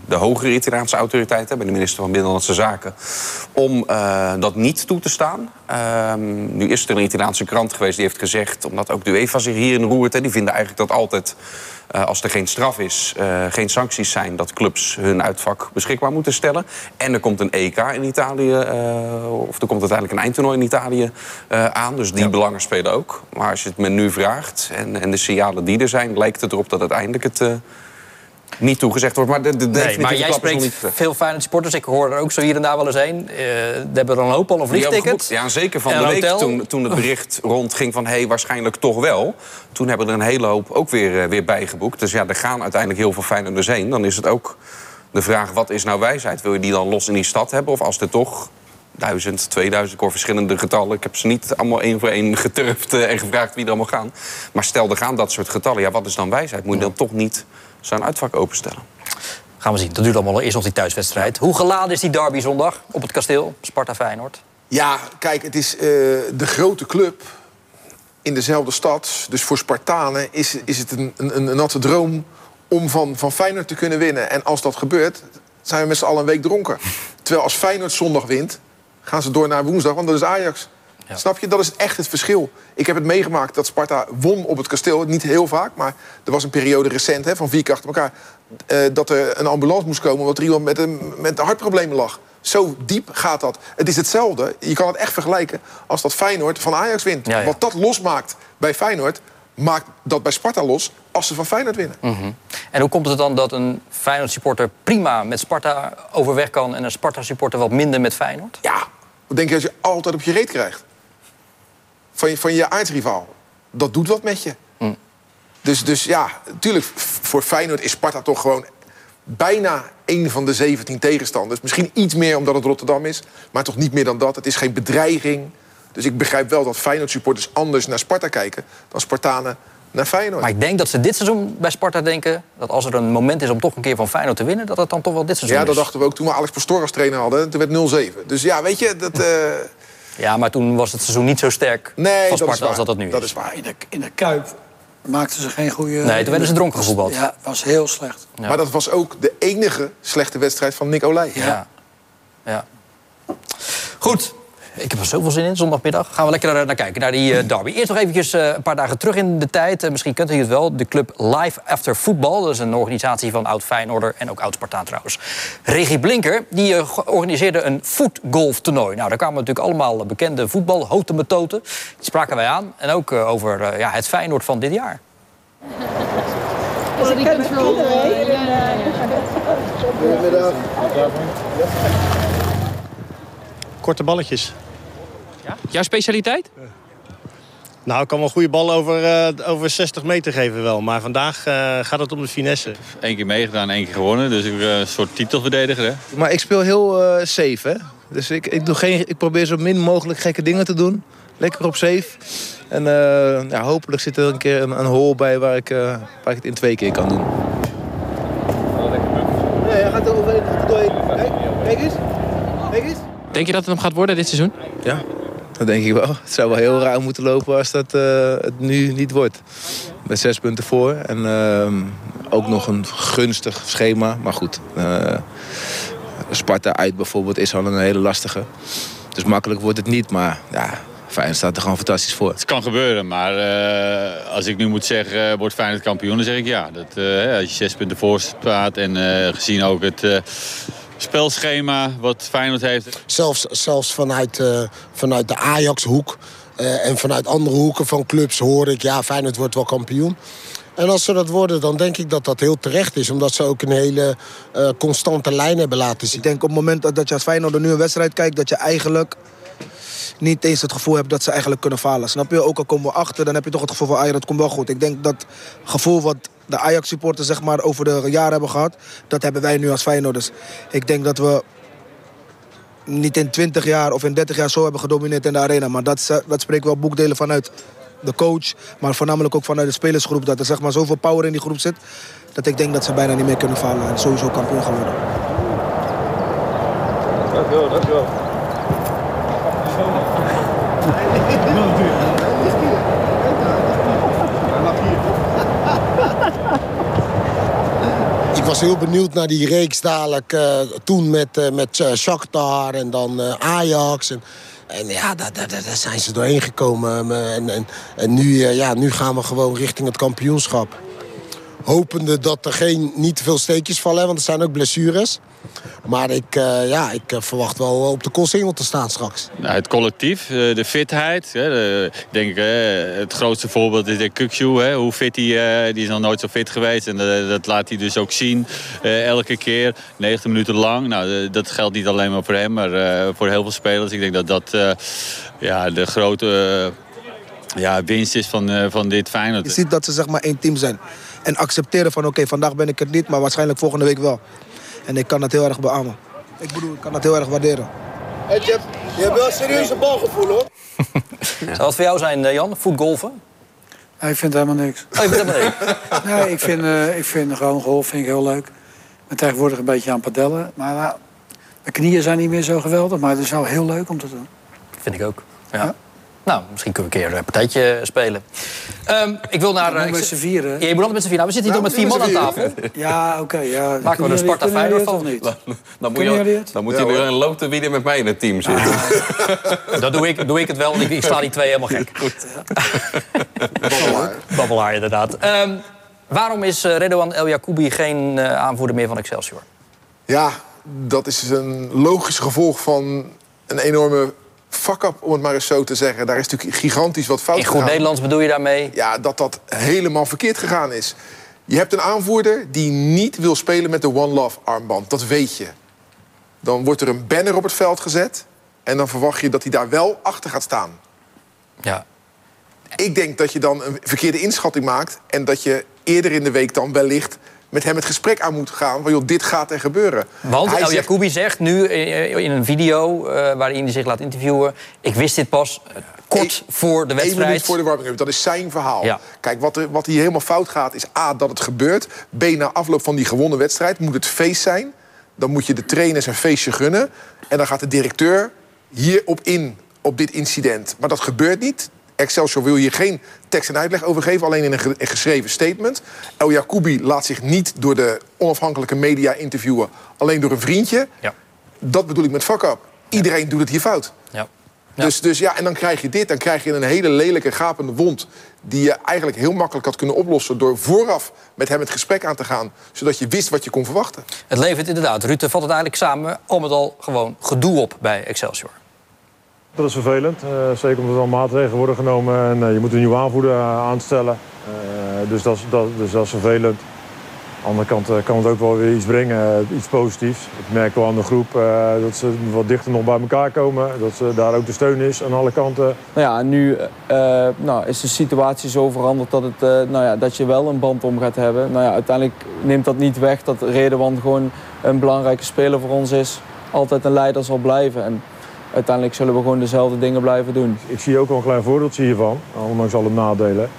de hogere Italiaanse autoriteiten, bij de minister van Binnenlandse Zaken, om eh, dat niet toe te staan. Ehm, nu is er een Italiaanse krant geweest die heeft gezegd, omdat ook de UEFA zich hierin roert, hè, die vinden eigenlijk dat altijd. eh, als er geen straf is, eh, geen sancties zijn, dat clubs hun uitvak beschikbaar moeten stellen. En er komt een EK in Italië, eh, of er komt uiteindelijk een eindtoernooi in Italië aan. Dus die belangen spelen ook. Maar als je het me nu vraagt en, en de signalen die er zijn, lijkt het erop dat uiteindelijk het niet toegezegd wordt. Maar de, de Nee, maar jij spreekt niet- veel Feyenoord supporters. Ik hoor er ook zo hier en daar wel eens heen. Eh we hebben er een hoop al een Die vliegticket. Ja, zeker van En de week hotel. toen, toen het bericht rondging van... hé, hey, waarschijnlijk toch wel. Toen hebben er een hele hoop ook weer, eh, weer bijgeboekt. Dus ja, er gaan uiteindelijk heel veel Feyenoorders heen. Dan is het ook de vraag, wat is nou wijsheid? Wil je die dan los in die stad hebben? Of als er toch duizend, 2000, ik hoor verschillende getallen. Ik heb ze niet allemaal één voor één geturfd eh, en gevraagd wie er allemaal gaan. Maar stel, er gaan dat soort getallen. Ja, wat is dan wijsheid? Moet je dan toch niet zo'n uitvak openstellen? Gaan we zien. Dat duurt allemaal eerst nog die thuiswedstrijd. Hoe geladen is die derby zondag op het kasteel? Sparta-Feyenoord. Ja, kijk, het is eh, de grote club in dezelfde stad. Dus voor Spartanen is, is het een, een, een natte droom om van, van Feyenoord te kunnen winnen. En als dat gebeurt, zijn we met z'n allen een week dronken. Terwijl als Feyenoord zondag wint, gaan ze door naar woensdag, want dat is Ajax. Snap je? Dat is echt het verschil. Ik heb het meegemaakt dat Sparta won op het kasteel. Niet heel vaak, maar er was een periode recent hè, van vier keer achter elkaar... eh, dat er een ambulance moest komen omdat er iemand met, een, met hartproblemen lag. Zo diep gaat dat. Het is hetzelfde. Je kan het echt vergelijken als dat Feyenoord van Ajax wint. Ja, ja. Wat dat losmaakt bij Feyenoord, maakt dat bij Sparta los als ze van Feyenoord winnen. En hoe komt het dan dat een Feyenoord-supporter prima met Sparta overweg kan... en een Sparta-supporter wat minder met Feyenoord? Ja, wat denk je als je altijd op je reet krijgt? Van je, van je aardsrivaal. Dat doet wat met je. Dus, dus ja, natuurlijk, voor Feyenoord is Sparta toch gewoon bijna één van de 17 tegenstanders. Misschien iets meer omdat het Rotterdam is, maar toch niet meer dan dat. Het is geen bedreiging. Dus ik begrijp wel dat Feyenoord-supporters anders naar Sparta kijken... dan Spartanen naar Feyenoord. Maar ik denk dat ze dit seizoen bij Sparta denken... dat als er een moment is om toch een keer van Feyenoord te winnen... dat het dan toch wel dit seizoen Ja, dat is. dachten we ook toen we Alex Pastoor als trainer hadden. Toen werd 0-7. Dus ja, weet je, dat... eh, Ja, maar toen was het seizoen niet zo sterk Nee, van dat is Sparta als dat het nu Dat is. is waar. In de, in de Kuip maakten ze geen goede... Nee, toen werden ze dronken gevoetbald. Ja, was heel slecht. Ja. Maar dat was ook de enige slechte wedstrijd van Nick Olij. Ja. ja. Goed. Ik heb er zoveel zin in, zondagmiddag. Gaan we lekker naar, naar kijken, naar die eh, derby. Eerst nog eventjes eh, een paar dagen terug in de tijd. Eh, misschien kent u het wel, de club Live After Football. Dat is een organisatie van oud-Feyenoorder en ook oud-Spartaan trouwens. Regie Blinker, die eh, organiseerde een voetgolftoernooi. Nou, daar kwamen natuurlijk allemaal bekende voetbal, houten metoten. Die spraken wij aan. En ook eh, over eh, ja, het Feyenoord van dit jaar. Quality control. Korte balletjes. Jouw specialiteit? Nou, ik kan wel goede bal over, eh, over 60 meter geven wel. Maar vandaag eh, gaat het om de finesse. Eén keer meegedaan, één keer gewonnen. Dus ik ben een soort titelverdediger. Hè? Maar ik speel heel eh, safe, hè. Dus ik, ik, doe geen, ik probeer zo min mogelijk gekke dingen te doen. Lekker op safe. En eh, ja, hopelijk zit er een keer een, een hole bij waar ik, eh, waar ik het in twee keer kan doen. Nee, hij gaat er overheen. Er. Kijk, kijk eens. Kijk eens. Denk je dat het hem gaat worden dit seizoen? Ja, dat denk ik wel. Het zou wel heel raar moeten lopen als dat eh, het nu niet wordt. Met zes punten voor. En ehm, ook nog een gunstig schema. Maar goed, eh, Sparta uit bijvoorbeeld is al een hele lastige. Dus makkelijk wordt het niet. Maar ja, Feyenoord staat er gewoon fantastisch voor. Het kan gebeuren, maar eh, als ik nu moet zeggen, eh, wordt Feyenoord kampioen, dan zeg ik ja. Dat, als je zes punten voor staat en gezien ook het spelschema wat Feyenoord heeft. Zelfs, zelfs vanuit, eh, vanuit de Ajax-hoek eh, en vanuit andere hoeken van clubs hoor ik... ja, Feyenoord wordt wel kampioen. En als ze dat worden, dan denk ik dat dat heel terecht is. Omdat ze ook een hele eh, constante lijn hebben laten zien. Ik denk op het moment dat, dat je als Feyenoord nu een wedstrijd kijkt... dat je eigenlijk niet eens het gevoel hebt dat ze eigenlijk kunnen falen. Snap je? Ook al komen we achter, dan heb je toch het gevoel van... ah ja, dat komt wel goed. Ik denk dat gevoel wat de Ajax-supporters zeg maar, over de jaren hebben gehad... dat hebben wij nu als Feyenoorders. Ik denk dat we niet in 20 jaar of in 30 jaar zo hebben gedomineerd in de arena. Maar dat, dat spreekt wel boekdelen vanuit de coach, maar voornamelijk ook vanuit de spelersgroep. Dat er zeg maar, zoveel power in die groep zit, dat ik denk dat ze bijna niet meer kunnen falen en sowieso kampioen gaan worden. Dankjewel, dankjewel. Was heel benieuwd naar die reeks dadelijk eh, toen met, eh met eh, Shakhtar en dan Ajax. En, en ja, daar, daar, daar zijn ze doorheen gekomen. En, en, en nu, ja, nu gaan we gewoon richting het kampioenschap. Hopende dat er geen, niet te veel steekjes vallen, want er zijn ook blessures. Maar ik, eh, ja, ik eh, verwacht wel op de koolsingel te staan straks. Nou, het collectief, eh, de fitheid. hè, de- Ik denk, eh, het grootste voorbeeld is de Kukju. hè, Hoe fit hij eh, die is nog nooit zo fit geweest. En eh, dat laat hij dus ook zien eh, elke keer. 90 minuten lang. Nou, eh, dat geldt niet alleen maar voor hem, maar eh, voor heel veel spelers. Ik denk dat dat eh, ja, de grote eh, ja, winst is van, eh, van dit Feyenoord. Je ziet dat ze zeg maar één team zijn. En accepteren van oké, vandaag ben ik het niet, maar waarschijnlijk volgende week wel. En ik kan dat heel erg beamen. Ik bedoel, ik kan dat heel erg waarderen. Hey, je, hebt, je hebt wel serieus een balgevoel hoor. Zou dat voor jou zijn, eh, Jan? Voetgolfen? Nee, ik vind helemaal niks. Oh, je vindt helemaal niks? Nee, ik vind, eh, ik vind gewoon golf vind ik heel leuk. Ik ben tegenwoordig een beetje aan padellen. Maar nou, mijn knieën zijn niet meer zo geweldig. Maar het is wel heel leuk om te doen. Vind ik ook. Ja. Nou, misschien kunnen we een keer een partijtje spelen. Ehm, ik wil naar... Eh, moet ik met zit- z'n vieren. Ja, je moet altijd met z'n vieren. Nou, we zitten hier toch met vier man aan tafel. Ja, oké. ja. Maken we er Kunnen Sparta Feyenoord van? niet? Dan moet je, dan moet je weer een lote wie er met mij in het team zit. Dat doe ik, doe ik het wel, want ik, ik sla die twee helemaal gek. Goed. Babbelaar, inderdaad. Ehm, waarom is eh, Redouan El Jacoubi geen eh, aanvoerder meer van Excelsior? Ja, dat is een logisch gevolg van een enorme fuck-up, om het maar eens zo te zeggen. Daar is natuurlijk gigantisch wat fout In goed gegaan. Nederlands bedoel je daarmee? Ja, dat dat helemaal verkeerd gegaan is. Je hebt een aanvoerder die niet wil spelen met de One Love armband. Dat weet je. Dan wordt er een banner op het veld gezet... en dan verwacht je dat hij daar wel achter gaat staan. Ja. Ik denk dat je dan een verkeerde inschatting maakt... en dat je eerder in de week dan wellicht met hem het gesprek aan moet gaan... van joh, dit gaat er gebeuren. Want Hij El zegt- Jacoubi zegt nu eh, in een video eh, waarin hij zich laat interviewen... ik wist dit pas eh, kort voor de Eén wedstrijd. minuut voor de warming-up. Dat is zijn verhaal. Ja. Kijk, wat, er, wat hier helemaal fout gaat, is A, dat het gebeurt. B, na afloop van die gewonnen wedstrijd moet het feest zijn. Dan moet je de trainers een feestje gunnen. En dan gaat de directeur hierop in, op dit incident. Maar dat gebeurt niet. Excelsior wil hier geen tekst en uitleg over geven, alleen in een, ge- een geschreven statement. El Jacoubi laat zich niet door de onafhankelijke media interviewen, alleen door een vriendje. Ja. Dat bedoel ik met fuck up. Iedereen doet het hier fout. Ja. Dus, dus ja, en dan krijg je dit. Dan krijg je een hele lelijke, gapende wond... die je eigenlijk heel makkelijk had kunnen oplossen... door vooraf met hem het gesprek aan te gaan... zodat je wist wat je kon verwachten. Het levert inderdaad, Rutte vat het eigenlijk samen... al met al gewoon gedoe op bij Excelsior. Dat is vervelend, eh, zeker omdat er al maatregelen worden genomen en eh, je moet een nieuwe aanvoerder eh, aanstellen. Dus, dat, is- dat, dus dat is vervelend. Aan de andere kant kan het ook wel weer iets brengen, iets positiefs. Ik merk wel aan de groep dat ze wat dichter nog bij elkaar komen. Dat ze daar ook de steun is aan alle kanten. Nou ja, nu nou, is de situatie zo veranderd dat, het, nou ja, dat je wel een band om gaat hebben. Nou ja, uiteindelijk neemt dat niet weg dat Redewan gewoon een belangrijke speler voor ons is. Altijd een leider zal blijven. En uiteindelijk zullen we gewoon dezelfde dingen blijven doen. Ik zie ook wel een klein voordeeltje hiervan, ondanks alle nadelen.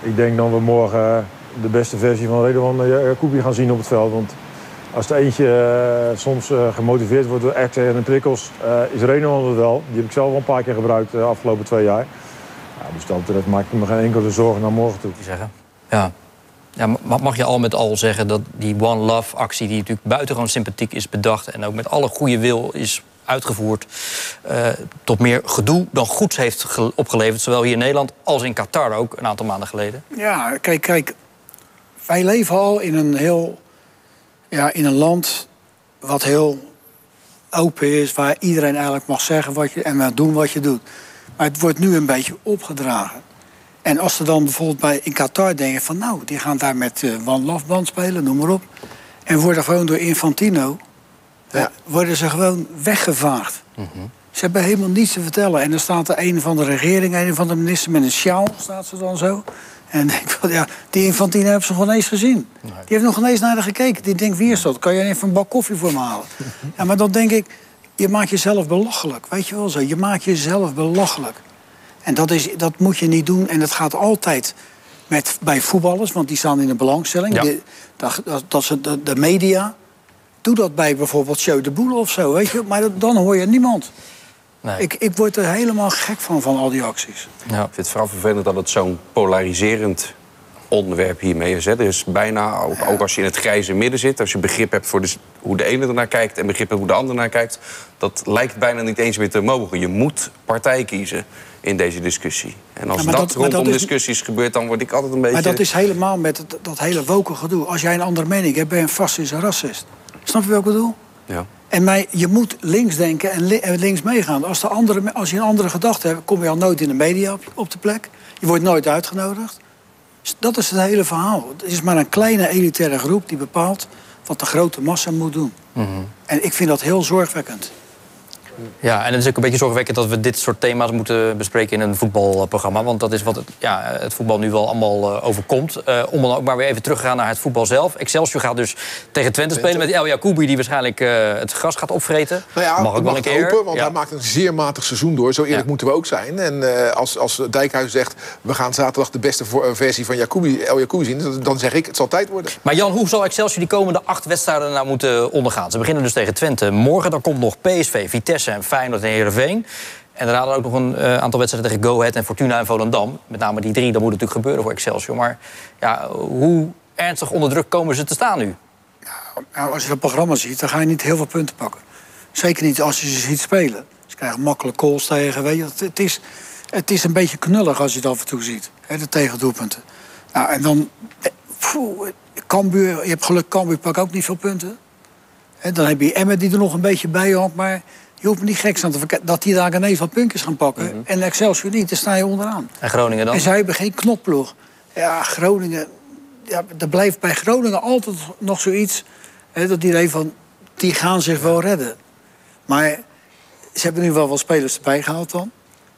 Ik denk dat we morgen eh, de beste versie van Redouan Jacoubi gaan zien op het veld. Want als er eentje eh, soms eh, gemotiveerd wordt door acten en prikkels, eh, is Redouan het wel. Die heb ik zelf al een paar keer gebruikt de afgelopen twee jaar. Ja, dus dat betreft maak ik me geen enkele zorgen naar morgen toe. Zeggen. Ja. Ja, ma- mag je al met al zeggen dat die One Love actie... die natuurlijk buitengewoon sympathiek is bedacht... en ook met alle goede wil is uitgevoerd... eh, tot meer gedoe dan goeds heeft ge- opgeleverd... zowel hier in Nederland als in Qatar ook een aantal maanden geleden. Ja, kijk, kijk. Wij leven al in een heel... Ja, in een land wat heel open is... waar iedereen eigenlijk mag zeggen wat je... en doen wat je doet. Maar het wordt nu een beetje opgedragen. En als ze dan bijvoorbeeld bij, in Qatar denken van... nou, die gaan daar met eh One Love Band spelen, noem maar op... en worden gewoon door Infantino... worden ze gewoon weggevaagd. Ze hebben helemaal niets te vertellen. En dan staat er een van de regering, een van de minister met een sjaal, staat ze dan zo. En denk van, ja, die Infantino hebben ze gewoon eens gezien. Die heeft nog ineens naar haar gekeken. Die denkt, wie is dat? Kan je even een bak koffie voor me halen? Ja, maar dan denk ik, je maakt jezelf belachelijk. Weet je wel zo? Je maakt jezelf belachelijk. En dat, is, dat moet je niet doen. En dat gaat altijd met, bij voetballers, want die staan in de belangstelling. Ja. Dat, dat, dat ze de, de media. Doe dat bij bijvoorbeeld Show de Boel of zo, weet je. Maar dat- dan hoor je niemand. Ik, ik word er helemaal gek van, van al die acties. Ik vind het vooral vervelend dat het zo'n polariserend onderwerp hiermee is. Hè. Er is bijna, ook, ook als je in het grijze midden zit... als je begrip hebt voor de, hoe de ene ernaar kijkt... en begrip hebt hoe de ander naar kijkt... dat lijkt bijna niet eens meer te mogen. Je moet partij kiezen in deze discussie. En als Ja, dat, rondom dat is- discussies gebeurt... dan word ik altijd een beetje... Maar dat is helemaal met dat hele woken gedoe. Als jij een andere mening hebt, ben je een fascist en racist. Snap je wat ik bedoel? Ja. En mij, je moet links denken en, li- en links meegaan. Als, de andere, als je een andere gedachte hebt, kom je al nooit in de media op, op de plek. Je wordt nooit uitgenodigd. Dat is het hele verhaal. Het is maar een kleine elitaire groep die bepaalt wat de grote massa moet doen. En ik vind dat heel zorgwekkend. Ja, en het is ook een beetje zorgwekkend dat we dit soort thema's moeten bespreken in een voetbalprogramma. Want dat is wat het, ja, het voetbal nu wel allemaal eh, overkomt. Eh, om dan ook maar weer even terug te gaan naar het voetbal zelf. Excelsior gaat dus tegen Twente spelen met El Jacoubi... die waarschijnlijk eh, het gras gaat opvreten. Nou ja, Mag ook wel een keer. open, want Ja. hij maakt een zeer matig seizoen door. Zo eerlijk Ja. moeten we ook zijn. En als, als Dijkhuis zegt, we gaan zaterdag de beste versie van Jacoubi, El Jacoubi zien... dan zeg ik, het zal tijd worden. Maar Jan, hoe zal Excelsior die komende acht wedstrijden nou moeten ondergaan? Ze beginnen dus tegen Twente morgen. Dan komt nog PSV, Vitesse en Feyenoord en Heerenveen. En daarna ook nog een eh, aantal wedstrijden tegen Go Ahead en Fortuna en Volendam. Met name die drie, dat moet natuurlijk gebeuren voor Excelsior. Maar ja, hoe ernstig onder druk komen ze te staan nu? Nou, als je het programma ziet, dan ga je niet heel veel punten pakken. Zeker niet als je ze ziet spelen. Ze krijgen makkelijk calls tegen. Weet je. Het, is, het is een beetje knullig als je het af en toe ziet. De tegendoelpunten. Nou, en dan... eh, Cambuur, je hebt geluk, Cambuur pakt ook niet veel punten. Dan heb je Emmet die er nog een beetje bij had. Maar je hoeft me niet gek aan te verkijken dat die daar ineens wat puntjes gaan pakken. En Excelsior niet, dan sta je onderaan. En Groningen dan? En zij hebben geen knopploeg. Ja, Groningen. Ja, er blijft bij Groningen altijd nog zoiets. Hè, dat iedereen van. Die gaan zich wel redden. Maar ze hebben nu wel wat spelers erbij gehaald dan.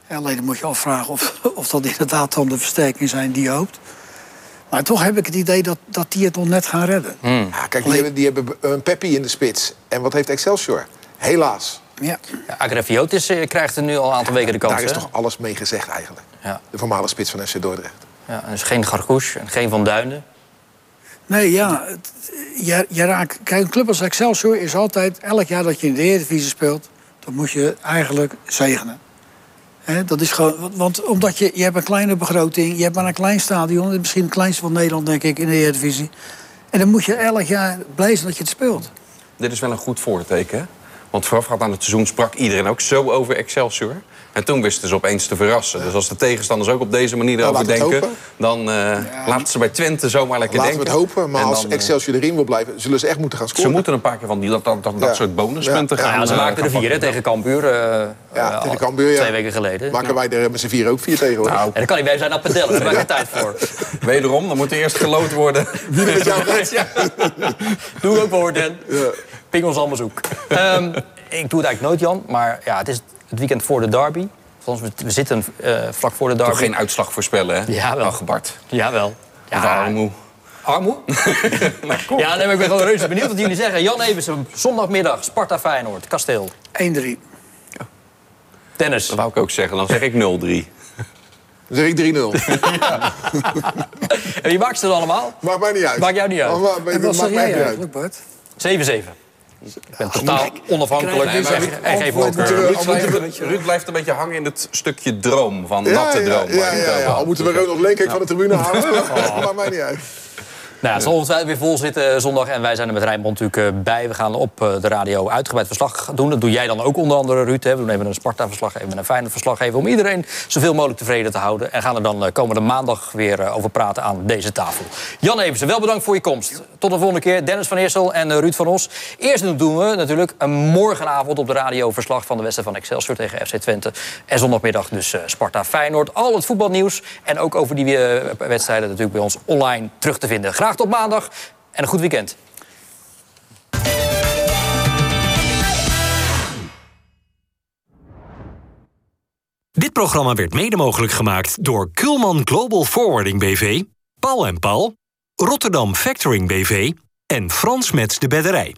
Alleen dan moet je afvragen of, of dat inderdaad dan de versterkingen zijn die je hoopt. Maar toch heb ik het idee dat, dat die het nog net gaan redden. Ja, kijk, die hebben, die hebben een Peppi in de spits. En wat heeft Excelsior? Helaas. Ja. Ja, Agrafiotis eh, krijgt er nu al een aantal weken de kans. Daar is hè? toch alles mee gezegd eigenlijk. Ja. De voormalige spits van FC Dordrecht. Ja, en dus geen Gargouche en geen Van Duinen. Nee, ja. het- je, je raakt, kijk, een club als Excelsior is altijd... elk jaar dat je in de Eredivisie speelt... dan moet je eigenlijk zegenen. Hè, dat is gewoon... Want, want omdat je, je hebt een kleine begroting... je hebt maar een klein stadion... misschien het kleinste van Nederland, denk ik, in de Eredivisie. En dan moet je elk jaar blij zijn dat je het speelt. Dit is wel een goed voorteken. Want voorafgaand aan het seizoen sprak iedereen ook zo over Excelsior. En toen wisten ze opeens te verrassen. Dus als de tegenstanders ook op deze manier erover denken... dan eh laten ze bij Twente zomaar lekker Laten we denken. het hopen. Maar En als dan, eh, Excelsior erin wil blijven... zullen ze echt moeten gaan scoren. Ze moeten een paar keer van die, dat, dat, dat, dat Ja. soort bonuspunten Ja. gaan Ja, ze eh, maakten er vier hè, tegen Cambuur. eh, Ja, eh, tegen Cambuur, ja. Twee weken geleden. Maken wij er met z'n vier ook vier tegenwoordig. Nou, En dan kan hij bij zijn appendellen, daar hebben we geen tijd voor. Wederom, dan moet er eerst gelood worden. Wie er met jou redt. Ja. Doe ook voor, Den. Ping ons allemaal zoek. Ehm, ik doe het eigenlijk nooit, Jan. Maar ja, het is het weekend voor de derby. Althans, we, we zitten eh, vlak voor de derby. Toch geen uitslag voorspellen, hè? Jawel. Ach, Bart. Jawel. Ja, de armoe. Armoe? ja, nee, maar ik ben gewoon reuze benieuwd wat jullie zeggen. Jan Eversen, zondagmiddag, Sparta Feyenoord, Kasteel. 1-3. Dennis. Dat wou ik ook zeggen. Dan zeg ik 0-3. Dan zeg ik 3-0. En wie maakt ze dan allemaal? Maakt mij niet uit. Maakt jou niet uit. Maar- maar- maar- En wat zeg maakt mij jij niet uit. eigenlijk, Bart? 7-7. Ik ben totaal onafhankelijk Nee, maar en voorkeur. moeten we- Ruud, blijft, een beetje- Ruud blijft een beetje hangen in het stukje droom. Van Ja, natte ja, droom. ja, ja, ja. Al moeten we Ronald Leek van de tribune halen. Maakt mij niet uit. Nou, het zal ongetwijfeld weer vol zitten eh, zondag. En wij zijn er met Rijnmond natuurlijk eh, bij. We gaan op eh, de radio uitgebreid verslag doen. Dat doe jij dan ook onder andere, Ruud. Hè. We doen even een Sparta-verslag, even een fijne verslag geven... om iedereen zoveel mogelijk tevreden te houden. En gaan er dan komende maandag weer over praten aan deze tafel. Jan Eversen, wel bedankt voor je komst. Tot de volgende keer. Dennis van Eersel en Ruud van Os. Eerst doen we natuurlijk een morgenavond op de radio... verslag van de wedstrijd van Excelsior tegen FC Twente. En zondagmiddag dus Sparta-Feyenoord. Al het voetbalnieuws en ook over die wedstrijden... natuurlijk bij ons online terug te vinden. Graag tot maandag en een goed weekend. Dit programma werd mede mogelijk gemaakt door Kulman Global Forwarding BV, Paul en Paul, Rotterdam Factoring BV en Frans Mets de Bedderij.